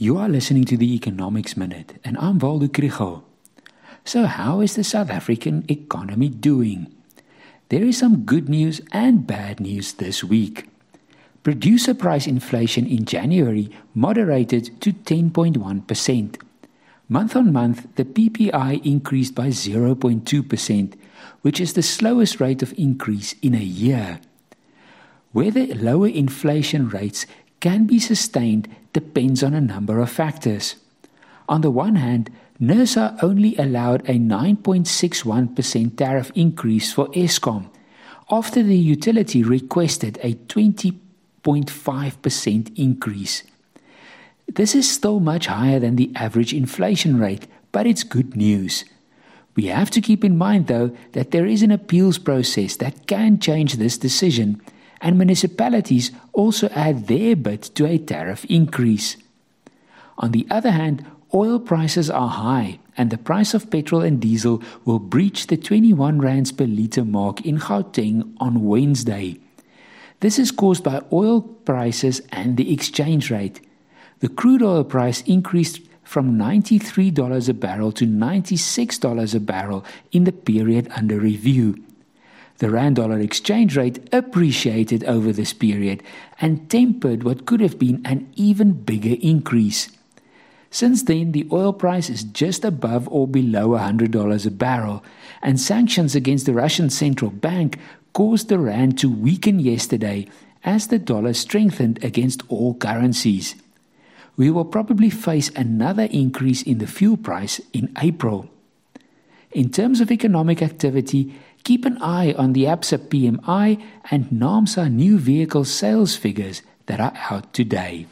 You are listening to the Economics Minute, and I'm Waldo Krugell. So, how is the South African economy doing? There is some good news and bad news this week. Producer price inflation in January moderated to 10.1%. Month on month, the PPI increased by 0.2%, which is the slowest rate of increase in a year. Whether lower inflation rates can be sustained depends on a number of factors. On the one hand, NERSA only allowed a 9.61% tariff increase for Eskom after the utility requested a 20.5% increase. This is still much higher than the average inflation rate, but it's good news. We have to keep in mind, though, that there is an appeals process that can change this decision and municipalities also add their bit to a tariff increase. On the other hand, oil prices are high and the price of petrol and diesel will breach the 21 rands per litre mark in Gauteng on Wednesday. This is caused by oil prices and the exchange rate. The crude oil price increased from $93 a barrel to $96 a barrel in the period under review. The rand dollar exchange rate appreciated over this period and tempered what could have been an even bigger increase. Since then, the oil price is just above or below $100 a barrel, and sanctions against the Russian central bank caused the rand to weaken yesterday as the dollar strengthened against all currencies. We will probably face another increase in the fuel price in April. In terms of economic activity, keep an eye on the ABSA PMI and NAAMSA new vehicle sales figures that are out today.